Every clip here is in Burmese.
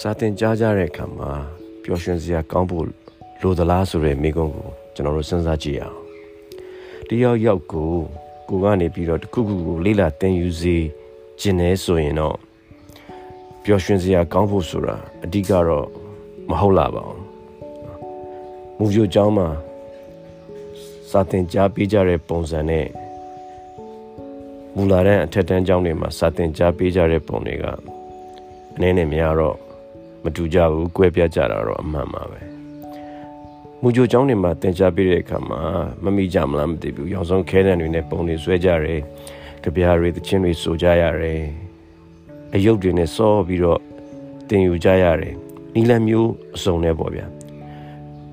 စာသင်ကြားကြတဲ့အခါမှာပျော်ရွှင်စရာကောင်းဖို့လိုသလားဆိုတဲ့မိကုံးကိုကျွန်တော်တို့စဉ်းစားကြည့်အောင်တယောက်ယောက်ကိုကိုကနေပြီးတော့တခုခုကိုလေးလာသင်ယူစေခြင်းနဲ့ဆိုရင်တော့ပျော်ရွှင်စရာကောင်းဖို့ဆိုတာအဓိကတော့မဟုတ်လာပါဘူးမူကြိုကျောင်းမှာစာသင်ကြားပေးကြတဲ့ပုံစံနဲ့မူလာတဲ့အထက်တန်းကျောင်းတွေမှာစာသင်ကြားပေးကြတဲ့ပုံတွေကအနေနဲ့များတော့ မတူကြဘူး၊ကွဲပြားကြတာတော့အမှန်ပါပဲ။မူကြိုကျောင်းတွေမှာသင်ကြားပေးတဲ့အခါမှာမမိကြမလားမသိဘူး။ရောင်စုံခဲတံတွေနဲ့ပုံတွေဆွဲကြတယ်။ကြပြားတွေသချင်းတွေဆိုကြရတယ်။အယုတ်တွေနဲ့စောပြီးတော့သင်ယူကြရတယ်။နီလန်မျိုးအစုံနဲ့ပေါ့ဗျာ။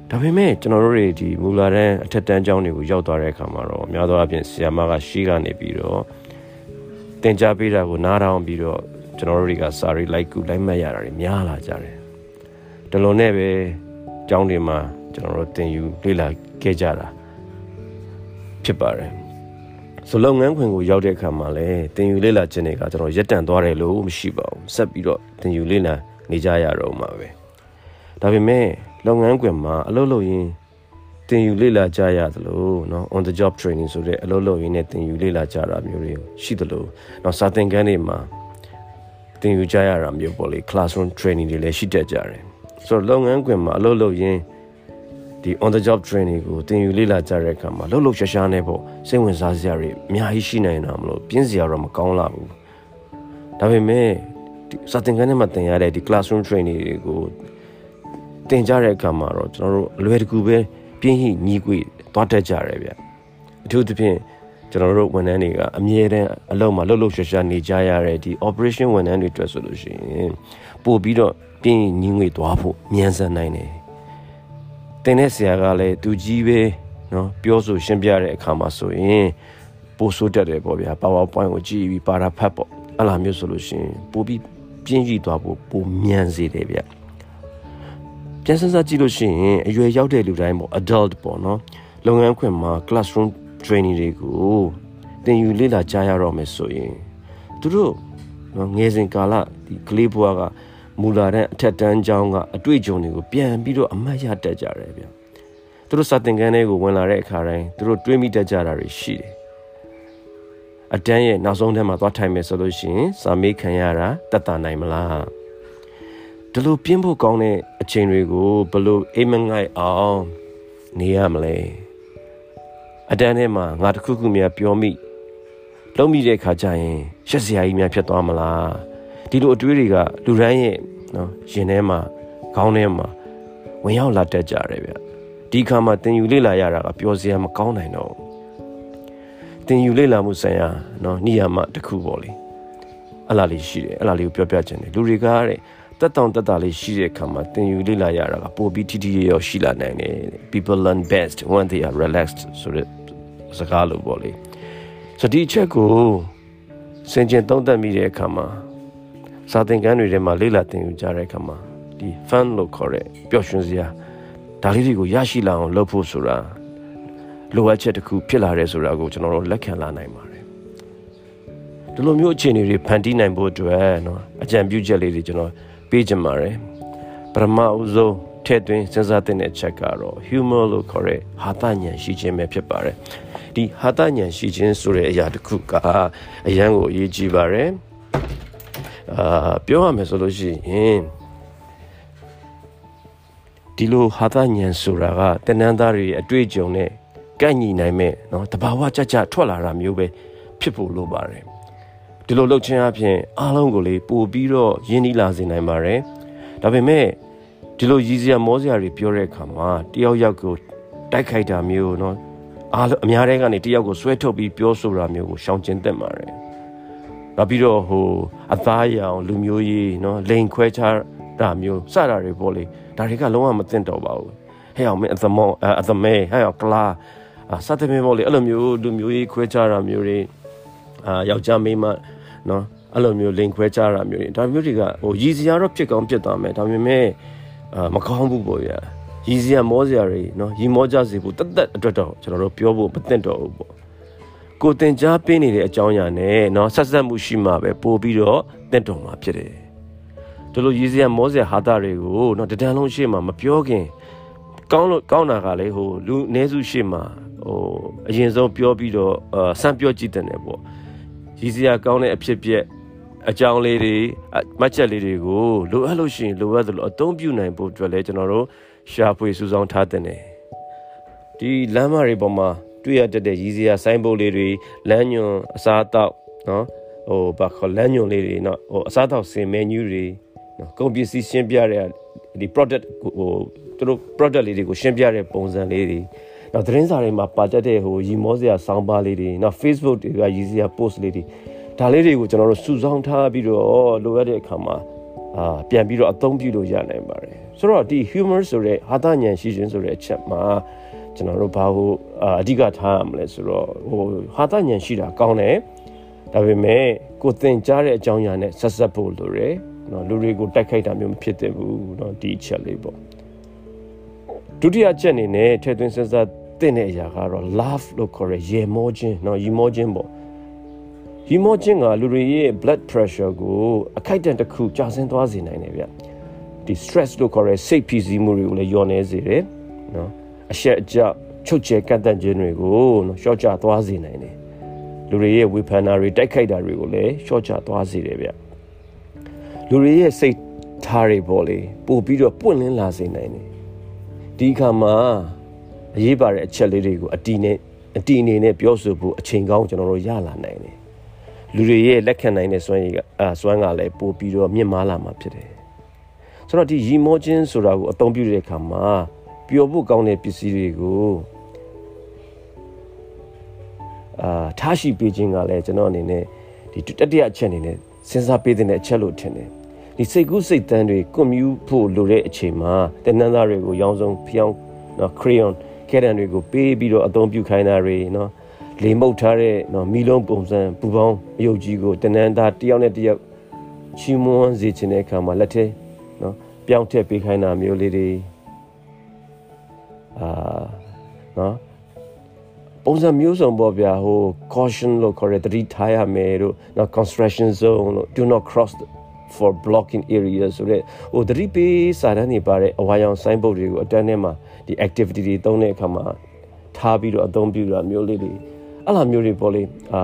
ဒါပေမဲ့ကျွန်တော်တို့တွေဒီမူလာတန်းအထက်တန်းကျောင်းတွေကိုရောက်သွားတဲ့အခါမှာတော့များသောအားဖြင့်ဆီယာမကရှေးကနေပြီးတော့သင်ကြားပေးတာကိုနားထောင်ပြီးတော့ ကျွန်တော်တို့တွေကစာရီလိုက်ကူလိုက်မှတ်ရတာတွေများလာကြတယ်ဒီလိုနဲ့ပဲကျောင်းတွေမှာကျွန်တော်တို့သင်ယူလေ့လာခဲ့ကြတာဖြစ်ပါတယ်ဆိုလုပ်ငန်းခွင်ကိုရောက်တဲ့အခါမှာလည်းသင်ယူလေ့လာခြင်းတွေကကျွန်တော်ရက်တန့်သွားတယ်လို့မရှိပါဘူးဆက်ပြီးတော့သင်ယူလေ့လာနေကြရတော့မှာပဲဒါပေမဲ့လုပ်ငန်းခွင်မှာအလုပ်လုပ်ရင်းသင်ယူလေ့လာကြရသလိုเนาะ on the job training ဆိုတဲ့အလုပ်လုပ်ရင်းနဲ့သင်ယူလေ့လာကြတာမျိုးတွေရှိသလိုเนาะစာသင်ခန်းတွေမှာ သင်ယူကြရတာမျိုးပေါ့လေ classroom training တွေလည်းရှိတတ်ကြတယ်ဆိုတော့လုပ်ငန်းခွင်မှာအလုပ်လုပ်ရင်းဒီ on the job training ကိုသင်ယူလေ့လာကြတဲ့အခါမှာလှုပ်လှုပ်ရှားရှားနဲ့ပေါ့စိတ်ဝင်စားစရာတွေအများကြီးရှိနိုင်တာမလို့ပြင်းစရာတော့မကောင်းလာဘူးဒါပေမဲ့ဒီစာသင်ခန်းထဲမှာသင်ရတဲ့ဒီ classroom training တွေကိုသင်ကြတဲ့အခါမှာတော့ကျွန်တော်တို့အလွယ်တကူပဲပြင်းဟိညီးကွေသွားတတ်ကြရတယ်ဗျအထူးသဖြင့် ကျွန်တော်တို့ဝန်ထမ်းတွေကအမြဲတမ်းအလုပ်မှာလှုပ်လှုပ်ရှားရှားနေကြရတဲ့ဒီ operation ဝန်ထမ်းတွေအတွက်ဆိုလို့ရှိရင်ပို့ပြီးတော့ပြင်းညင်းငွေသွားဖို့မြန်ဆန်နိုင်တယ်။တင်တဲ့ဆရာကလည်းသူကြီးပဲနော်ပြောဆိုရှင်းပြတဲ့အခါမှာဆိုရင်ပို့ဆိုးတတ်တယ်ပေါ့ဗျာ PowerPoint ကိုကြည့်ပြီး para ဖတ်ပေါ့အဲ့လိုမျိုးဆိုလို့ရှိရင်ပို့ပြီးပြင်းကြီးသွားဖို့ပိုမြန်စေတယ်ဗျ။ပြန်စစကြည့်လို့ရှိရင်အရွယ်ရောက်တဲ့လူတိုင်းပေါ့ adult ပေါ့နော်လုပ်ငန်းခွင်မှာ classroom training တွေကိုသင်ယူလေ့လာကြားရတော့မယ်ဆိုရင်သူတို့ငယ်စဉ်ကာလဒီကလေးဘွားကမူလာတဲ့အထက်တန်းကျောင်းကအတွေ့အကြုံတွေကိုပြန်ပြီးတော့အမှတ်ရတတ်ကြတယ်ဗျသူတို့စာသင်ခန်းထဲကိုဝင်လာတဲ့အခါတိုင်းသူတို့တွေးမိတတ်ကြတာတွေရှိတယ်အတန်းရဲ့နောက်ဆုံးထဲမှာသွားထိုင်မယ်ဆိုလို့ရှိရင်စာမေးခံရတာတတ်တာနိုင်မလားဒီလိုပြင်းဖို့ကောင်းတဲ့အချိန်တွေကိုဘလို့အိမ်မငိုက်အောင်နေရမလဲ အတန်းထဲမှာငါတခုခုများပြောမိလုံးမိတဲ့ခါကျရင်ရှက်စရာကြီးများဖြစ်သွားမလားဒီလိုအတွေးတွေကလူတိုင်းရဲ့နော်ရင်ထဲမှာခေါင်းထဲမှာဝင်ရောက်လာတတ်ကြတယ်ဗျဒီခါမှာတင်ယူလေ့လာရတာကပျော်စရာမကောင်းနိုင်တော့တင်ယူလေ့လာမှုဆိုင်ရာနော်နိယာမတစ်ခုပေါ့လေအဲ့လားလေးရှိတယ်အဲ့လားလေးကိုပြောပြချင်တယ်လူတွေကတဲ့တက်တောင်တက်တာလေးရှိတဲ့အခါမှာသင်ယူလေ့လာရတာကပိုပြီးထိထိရရရှိလာနိုင်တယ် people learn best when they are relaxed ဆိုတဲ့ စကားလို့ပေါ့လေဆိုဒီအချက်ကိုစင်ကျင်သုံးသပ်မိတဲ့အခါမှာစာသင်ခန်းတွေထဲမှာလေ့လာသင်ယူကြတဲ့အခါမှာဒီ fun လို့ခေါ်တဲ့ပျော်ရွှင်စရာဒါလေးတွေကိုရရှိလာအောင်လုပ်ဖို့ဆိုတာလိုအပ်ချက်တစ်ခုဖြစ်လာတယ်ဆိုတာကိုကျွန်တော်တို့လက်ခံလာနိုင်ပါတယ်ဒီလိုမျိုးအခြေအနေတွေဖန်တီးနိုင်ဖို့အတွက်เนาะအကြံပြုချက်လေးတွေကျွန်တော်ပေးကြပါရယ်ပရမအုဇုံထဲ့သွင်းစဉ်းစားတဲ့အချက်ကတော့ humor လို့ခေါ်တဲ့ဟာတဉဏ်ရှိခြင်းပဲဖြစ်ပါတယ် ဒီဟာတဉဏ်ရှိခြင်းဆိုတဲ့အရာတစ်ခုကအရန်ကိုအရေးကြီးပါတယ်အာပြောရမယ်ဆိုလို့ရှိရင်ဒီလိုဟာတဉဏ်ဆိုတာကတဏ္ဍာသားတွေအတွေ့အကြုံနဲ့ကန့်ညီနိုင်မဲ့เนาะတဘာဝကြကြထွက်လာတာမျိုးပဲဖြစ်ဖို့လိုပါတယ်ဒီလိုလှုပ်ခြင်းအပြင်အားလုံးကိုလေပို့ပြီးတော့ရင်းနှီးလာစေနိုင်ပါတယ်ဒါပေမဲ့ဒီလိုရည်စရာမောစရာတွေပြောတဲ့အခါမှာတယောက်ယောက်ကိုတိုက်ခိုက်တာမျိုးเนาะ အားလုံးအများတဲကနေတယောက်ကိုဆွဲထုတ်ပြီးပြောဆိုတာမျိုးကိုရှောင်ကျဉ်သက်ပါတယ်။နောက်ပြီးတော့ဟိုအသားရောင်လူမျိုးရေးနော်လိန်ခွဲခြားတာမျိုးစတာတွေပေါ့လေဒါတွေကလုံးဝမသင့်တော်ပါဘူး။ဟဲ့အောင်မင်းအသမောအသမဲဟဲ့အောင်ကလာစသဖြင့်ပေါ့လေအဲ့လိုမျိုးလူမျိုးရေးခွဲခြားတာမျိုးတွေအာယောက်ျားမိန်းမနော်အဲ့လိုမျိုးလိန်ခွဲခြားတာမျိုးတွေဒါမျိုးတွေကဟိုရည်စရာတော့ဖြစ်ကောင်းဖြစ်သွားမယ်ဒါပေမဲ့အာမကောင်းဘူးပေါ့ဗျာ။ ရည်စရာမောစရာတွေနော်ရည်မောကြစေဖို့တသက်အတွက်တော့ကျွန်တော်တို့ပြောဖို့မသင့်တော့ဘူးပေါ့ကိုတင်ကြားပေးနေတဲ့အကြောင်းအရာနဲ့နော်ဆက်ဆက်မှုရှိမှပဲပို့ပြီးတော့တင့်တော်မှာဖြစ်တယ်ဒီလိုရည်စရာမောစရာဟာတာတွေကိုနော်တဒံလုံးရှေ့မှာမပြောခင်ကောင်းလို့ကောင်းတာကလေဟိုလူအ ਨੇ စုရှေ့မှာဟိုအရင်ဆုံးပြောပြီးတော့ဆန့်ပြောကြည့်တဲ့နယ်ပေါ့ရည်စရာကောင်းတဲ့အဖြစ်ပြက် အကြောင်းလေးတွေမှတ်ချက်လေးတွေကိုလိုအပ်လို့ရှိရင်လိုအပ်သလိုအသုံးပြုနိုင်ဖို့အတွက်လည်းကျွန်တော်တို့ရှာဖွေစုဆောင်းထားတဲ့နေဒီလမ်းမတွေပေါ်မှာတွေ့ရတတ်တဲ့ရည်စရာဆိုင်းဘုတ်လေးတွေလမ်းညွန်အစားအသောက်နော်ဟိုဘာခေါ်လမ်းညွန်လေးတွေနော်ဟိုအစားအသောက်စင်မန်နျူတွေနော်ကုန်ပစ္စည်းရှင်းပြတဲ့ဒီ product ဟိုသူတို့ product လေးတွေကိုရှင်းပြတဲ့ပုံစံလေးတွေနောက်သတင်းစာတွေမှာပါတတ်တဲ့ဟိုရီမောစရာဆောင်းပါးလေးတွေနောက် Facebook တွေကရည်စရာ post လေးတွေ ဒါလေးတွေကိုကျွန်တော်တို့စုဆောင်းထားပြီးတော့လိုအပ်တဲ့အခါမှာအာပြန်ပြီးတော့အသုံးပြုလို့ရနိုင်ပါတယ်ဆိုတော့ဒီ humor ဆိုတဲ့ဟာသဉာဏ်ရှိခြင်းဆိုတဲ့အချက်မှာကျွန်တော်တို့ဘာလို့အဓိကထားရမလဲဆိုတော့ဟိုဟာသဉာဏ်ရှိတာကောင်းတယ်ဒါပေမဲ့ကိုသင်ကြားတဲ့အကြောင်းအရာနဲ့ဆက်ဆက်ဖို့လိုတယ်နော်လူတွေကိုတိုက်ခိုက်တာမျိုးမဖြစ်သင့်ဘူးเนาะဒီအချက်လေးပေါ့ဒုတိယအချက်အနေနဲ့ထည့်သွင်းစဉ်းစားသင့်တဲ့အရာကတော့ love လို့ခေါ်ရရေမောခြင်းเนาะရေမောခြင်းပေါ့ ရီမော့ချင်းကလူတွေရဲ့ blood pressure ကိုအခိုက်အတန့်တစ်ခုကျဆင်းသွားစေနိုင်တယ်ဗျဒီ stress လို့ခေါ်တဲ့စိတ်ဖိစီးမှုတွေကိုလည်းညှော်နေစေတယ်နော်အရှက်အကျချုပ်ချယ်ကန့်သတ်ခြင်းတွေကိုနော်ရှော့ချသွားစေနိုင်တယ်လူတွေရဲ့ဝေဖန်တာတွေတိုက်ခိုက်တာတွေကိုလည်းရှော့ချသွားစေတယ်ဗျလူတွေရဲ့စိတ်ထားတွေပေါ့လေပို့ပြီးတော့ပွင့်လင်းလာစေနိုင်တယ်ဒီအခါမှာအရေးပါတဲ့အချက်လေးတွေကိုအတီနဲ့အတီအနေနဲ့ပြောဆိုဖို့အချိန်ကောင်းကျွန်တော်တို့ရလာနိုင်တယ် လူတွေရဲ့လက်ခံနိုင်တဲ့စွမ်းရည်ကအာစွမ်းကလည်းပို့ပြီးတော့မြင့်မားလာမှာဖြစ်တယ်ဆိုတော့ဒီရီမောချင်းဆိုတာကိုအသုံးပြုတဲ့အခါမှာပျော်ဖို့ကောင်းတဲ့ပစ္စည်းတွေကိုအာထားရှိပေးခြင်းကလည်းကျွန်တော်အနေနဲ့ဒီတတိယအချက်အနေနဲ့စဉ်းစားပေးတဲ့အချက်လို့ထင်တယ်ဒီစိတ်ကူးစိတ်တန်းတွေကွန်မြူဖို့လိုတဲ့အချိန်မှာတဏ္ဍာတွေကိုရောင်းစုံဖျောင်းနော်ခရီယွန်ကဲရန်တွေကိုပေးပြီးတော့အသုံးပြုခိုင်းတာတွေနော် လေမှုတ်ထားတဲ့နော်မီလုံးပုံစံပူပေါင်းအယုတ်ကြီးကိုတဏ္ဍာတယောက်နဲ့တယောက်ချီးမွမ်းစေခြင်းတဲ့အခါမှာလက်ထဲနော်ပြောင်းထည့်ပေးခိုင်းတာမျိုးလေးတွေအာနော်ပုံစံမျိုးစုံပေါ့ဗျာဟို caution လို့ခေါ်တဲ့တတိထားရမယ်တို့နော် construction zone လို့ do not cross the for blocking areas ဆိုတဲ့ဟိုတတိပေးစာတန်းတွေပါတဲ့အဝါရောင် sign board တွေကိုအတန်းထဲမှာဒီ activity တွေသုံးတဲ့အခါမှာထားပြီးတော့အသုံးပြုတာမျိုးလေးတွေ အဲ့လိုမျိုးတွေပေါ့လေအာ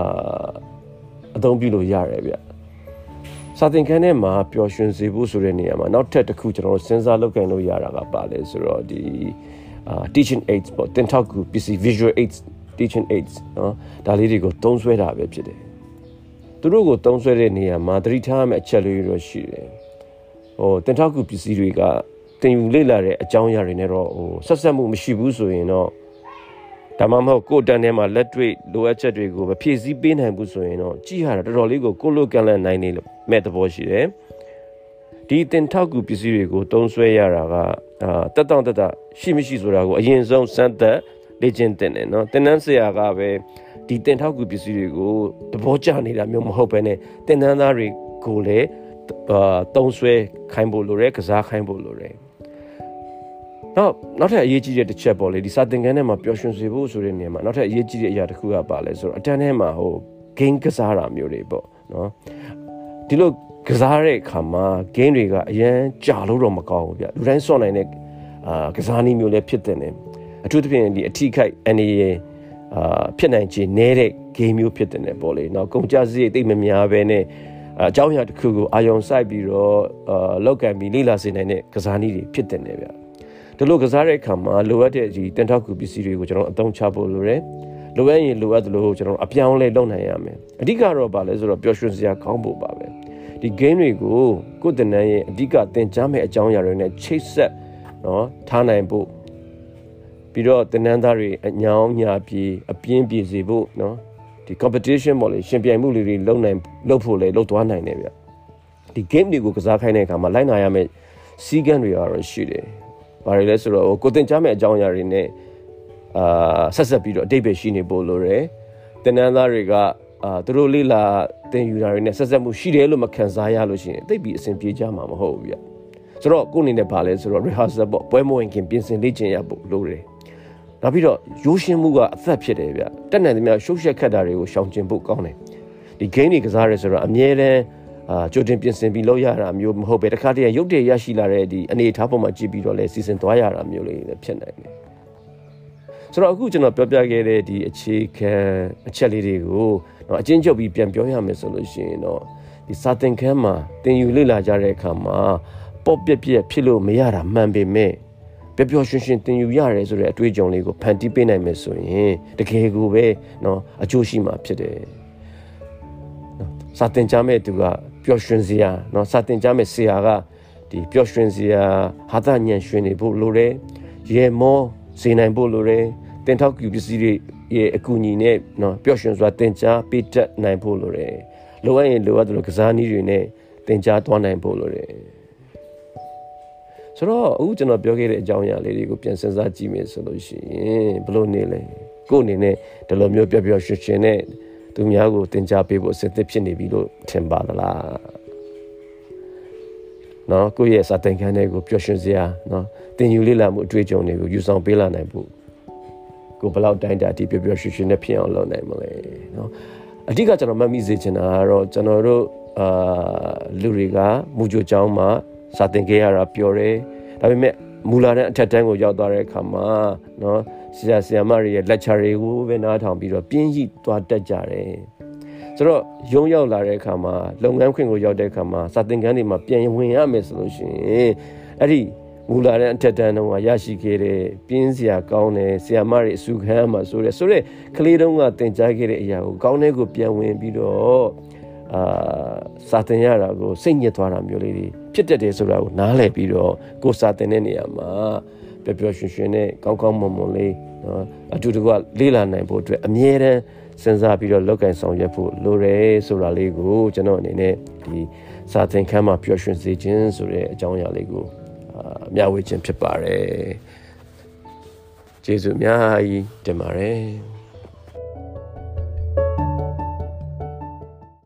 အသုံးပြုလို့ရတယ်ဗျစာသင်ခန်းထဲမှာပျော်ရွှင်စေဖို့ဆိုတဲ့နေရာမှာနောက်ထပ်တစ်ခုကျွန်တော်တို့စဉ်းစားလုပ်ကိုင်လို့ရတာကပါလဲဆိုတော့ဒီအာ teaching aids ပေါ့တင်ထောက်ကူ PC visual aids teaching aids နော်ဒါလေးတွေကိုသုံးဆွဲတာပဲဖြစ်တယ်သူတို့ကိုသုံးဆွဲတဲ့နေရာမှာသတိထားရမယ့်အချက်လေးတွေရှိတယ်ဟိုတင်ထောက်ကူပစ္စည်းတွေကတင်ယူလေ့လာတဲ့အကြောင်းအရာတွေနဲ့တော့ဟိုဆက်ဆက်မှုမရှိဘူးဆိုရင်တော့ ဒါမှမဟုတ်ကိုယ်တန်းထဲမှာလက်တွေ့လိုအပ်ချက်တွေကိုမဖြည့်ဆည်းပေးနိုင်ဘူးဆိုရင်တော့ကြည့်ရတာတော်တော်လေးကိုကိုလိုကန်လန်နိုင်နေလို့မဲ့သဘောရှိတယ်ဒီတင်ထောက်ကူပစ္စည်းတွေကိုတုံးဆွဲရတာကအာတက်တောင့်တက်တာရှိမရှိဆိုတာကိုအရင်ဆုံးစမ်းသပ်လေ့ကျင့်တင်တယ်နော်တင်နန်းဆရာကပဲဒီတင်ထောက်ကူပစ္စည်းတွေကိုသဘောကျနေတာမျိုးမဟုတ်ဘဲနဲ့တင်နန်းသားတွေကိုလည်းအာတုံးဆွဲခိုင်းဖို့လိုတယ်ကစားခိုင်းဖို့လိုတယ် နောက်နောက်ထပ်အရေးကြီးတဲ့တစ်ချက်ပေါ့လေဒီစာသင်ခန်းထဲမှာပျော်ရွှင်စေဖို့ဆိုတဲ့နေရာမှာနောက်ထပ်အရေးကြီးတဲ့အရာတစ်ခုကပါလဲဆိုတော့အတန်းထဲမှာဟို game ကစားတာမျိုးတွေပေါ့နော်ဒီလိုကစားတဲ့အခါမှာ game တွေကအရန်ကြာလို့တော့မကောင်းဘူးဗျလူတိုင်းစော့နိုင်တဲ့အာကစားနည်းမျိုးလည်းဖြစ်တဲ့နေအထူးသဖြင့်ဒီအထီးခိုက်အနေနဲ့အာဖြစ်နိုင်ခြေနည်းတဲ့ game မျိုးဖြစ်တဲ့နေပေါ့လေနော်ကုန်ကြစရိတ်တိတ်မများပဲနဲ့အကြောင်းအရာတစ်ခုကိုအာယုံစိုက်ပြီးတော့အာလောက်ကန်ပြီးလေ့လာစေနိုင်တဲ့ကစားနည်းတွေဖြစ်တဲ့နေဗျ ဒီလိုကစားတဲ့အခါမှာလိုအပ်တဲ့ဒီတင်ထောက်ကူပစ္စည်းတွေကိုကျွန်တော်အသုံးချဖို့လိုတယ်လိုအပ်ရင်လိုအပ်သလိုကျွန်တော်အပြောင်းလဲလုပ်နိုင်ရမယ်အဓိကတော့ဗာလဲဆိုတော့ပျော်ရွှင်စရာကောင်းဖို့ပါပဲဒီ game တွေကိုကိုယ်တနန်းရဲ့အဓိကသင်ကြားမယ့်အကြောင်းအရာတွေနဲ့ချိတ်ဆက်နော်ထားနိုင်ဖို့ပြီးတော့တနန်းသားတွေအညောင်းညာပြေအပြင်းပြေစေဖို့နော်ဒီ competition ပေါ့လေရှင်ပြိုင်မှုတွေလုပ်နိုင်လုပ်ဖို့လေလုပ်သွားနိုင်တယ်ဗျဒီ game တွေကိုကစားခိုင်းတဲ့အခါမှာလိုက်နာရမယ့်စီးကမ်းတွေကတော့ရှိတယ် ဘာတွေလဲဆိုတော့ကိုတင်ကြားမဲ့အကြောင်းအရာတွေနဲ့အာဆက်ဆက်ပြီးတော့အတိတ်ပဲရှိနေဖို့လိုတယ်တင်နန်းသားတွေကအာသူတို့လေးလာတင်ယူတာတွေနဲ့ဆက်ဆက်မှုရှိတယ်လို့မခံစားရလို့ရှိရင်သိပြီးအဆင်ပြေကြမှာမဟုတ်ဘူးဗျဆိုတော့ကိုအနေနဲ့ဘာလဲဆိုတော့ rehearsal ပေါ့ပွဲမဝင်ခင်ပြင်ဆင်လေ့ကျင့်ရဖို့လိုတယ်နောက်ပြီးတော့ရိုးရှင်းမှုကအသက်ဖြစ်တယ်ဗျတက်နိုင်သမျှရှုပ်ရှက်ခတ်တာတွေကိုရှောင်ကျဉ်ဖို့ကောင်းတယ်ဒီ game တွေကစားရဲဆိုတော့အမြဲတမ်း အာကြိုတင်ပြင်ဆင်ပြီးလုပ်ရတာမျိုးမဟုတ်ပဲတခါတည်းရုပ်တရက်ရရှိလာတဲ့ဒီအနေအထားပေါ်မှာကြည့်ပြီးတော့လဲစီစဉ်သွားရတာမျိုးလေးလည်းဖြစ်နိုင်တယ်ဆိုတော့အခုကျွန်တော်ပြောပြခဲ့တဲ့ဒီအခြေခံအချက်လေးတွေကိုတော့အချင်းချုပ်ပြီးပြန်ပြောရမယ်ဆိုလို့ရှိရင်တော့ဒီစာသင်ခန်းမှာသင်ယူလေ့လာကြတဲ့အခါမှာပေါ့ပြက်ပြက်ဖြစ်လို့မရတာမှန်ပေမဲ့ပျော်ပျော်ရွှင်ရွှင်သင်ယူရတယ်ဆိုတဲ့အတွေ့အကြုံလေးကိုဖန်တီးပေးနိုင်မယ်ဆိုရင်တကယ်ကိုပဲเนาะအကျိုးရှိမှာဖြစ်တယ်နော်စာသင်ကြားမဲ့သူက ပျော်ရွှင်စရာเนาะစာသင်ကြားမဲ့ဆရာကဒီပျော်ရွှင်စရာဟာသညံရွှင်နေဖို့လိုတယ်ရေမောစေနိုင်ဖို့လိုတယ်တင်ထောက်ကူပစ္စည်းတွေရဲ့အကူအညီနဲ့เนาะပျော်ရွှင်စွာသင်ကြားပေးတတ်နိုင်ဖို့လိုတယ်လိုအပ်ရင်လိုအပ်တယ်လို့ကစားနည်းတွေနဲ့သင်ကြားသွားနိုင်ဖို့လိုတယ်ဆိုတော့အခုကျွန်တော်ပြောခဲ့တဲ့အကြောင်းအရာလေးတွေကိုပြန်စဉ်းစားကြည့်မယ်ဆိုလို့ရှိရင်ဘလို့နေလဲကို့အနေနဲ့ဒီလိုမျိုးပျော်ပျော်ရွှင်ရွှင်နဲ့ သူများကိုတင် जा ပေးဖို့အစဉ်သင့်ဖြစ်နေပြီလို့ထင်ပါသလားနော်ကိုယ့်ရဲ့စာသင်ခန်းတွေကိုပျော်ရွှင်စရာနော်တင်ယူလေ့လာမှုအတွေ့အကြုံတွေကိုယူဆောင်ပေးလာနိုင်ဖို့ကိုဘလောက်တိုင်းတာဒီပျော်ပျော်ရွှင်ရွှင်နဲ့ဖြစ်အောင်လုပ်နိုင်မလဲနော်အဓိကကျွန်တော်မှတ်မိစေချင်တာကတော့ကျွန်တော်တို့အာလူတွေကမူကြိုကျောင်းမှာစာသင်ခဲ့ရတာပျော်တယ်ဒါပေမဲ့မူလာတန်းအထက်တန်းကိုရောက်သွားတဲ့အခါမှာနော် ဆရာဆရာမတွေရဲ့ lecture တွေကိုပဲနားထောင်ပြီးတော့ပြင်းရည်သွားတက်ကြတယ်ဆိုတော့ရုံးရောက်လာတဲ့အခါမှာလုပ်ငန်းခွင်ကိုရောက်တဲ့အခါမှာစာသင်ခန်းတွေမှာပြန်ဝင်ရမယ်ဆိုလို့ရှိရင်အဲ့ဒီမူလာတဲ့အထက်တန်းတော့ရရှိခဲ့တဲ့ပြင်းစရာကောင်းတယ်ဆရာမတွေအစုခန်းမှာဆိုရဲဆိုရဲကလေးတုန်းကသင်ကြားခဲ့တဲ့အရာကိုကောင်းတဲ့ကိုပြန်ဝင်ပြီးတော့အာစာသင်ရတာကိုစိတ်ညစ်သွားတာမျိုးလေးတွေဖြစ်တတ်တယ်ဆိုတာကိုနားလည်ပြီးတော့ကိုစာသင်တဲ့နေရာမှာ ပျော်ပျော်ရွှင်ရွှင်နဲ့ကောင်းကောင်းမွန်မွန်လေးနော်အတူတကွလေးလာနိုင်ဖို့အတွက်အမြဲတမ်းစဉ်းစားပြီးတော့လောက်ကင်ဆောင်ရွက်ဖို့လိုတယ်ဆိုတာလေးကိုကျွန်တော်အနေနဲ့ဒီစာသင်ခန်းမှာပျော်ရွှင်စေခြင်းဆိုတဲ့အကြောင်းအရာလေးကိုအာမျှဝေခြင်းဖြစ်ပါတယ်ကျေးဇူးအများကြီးတင်ပါတယ်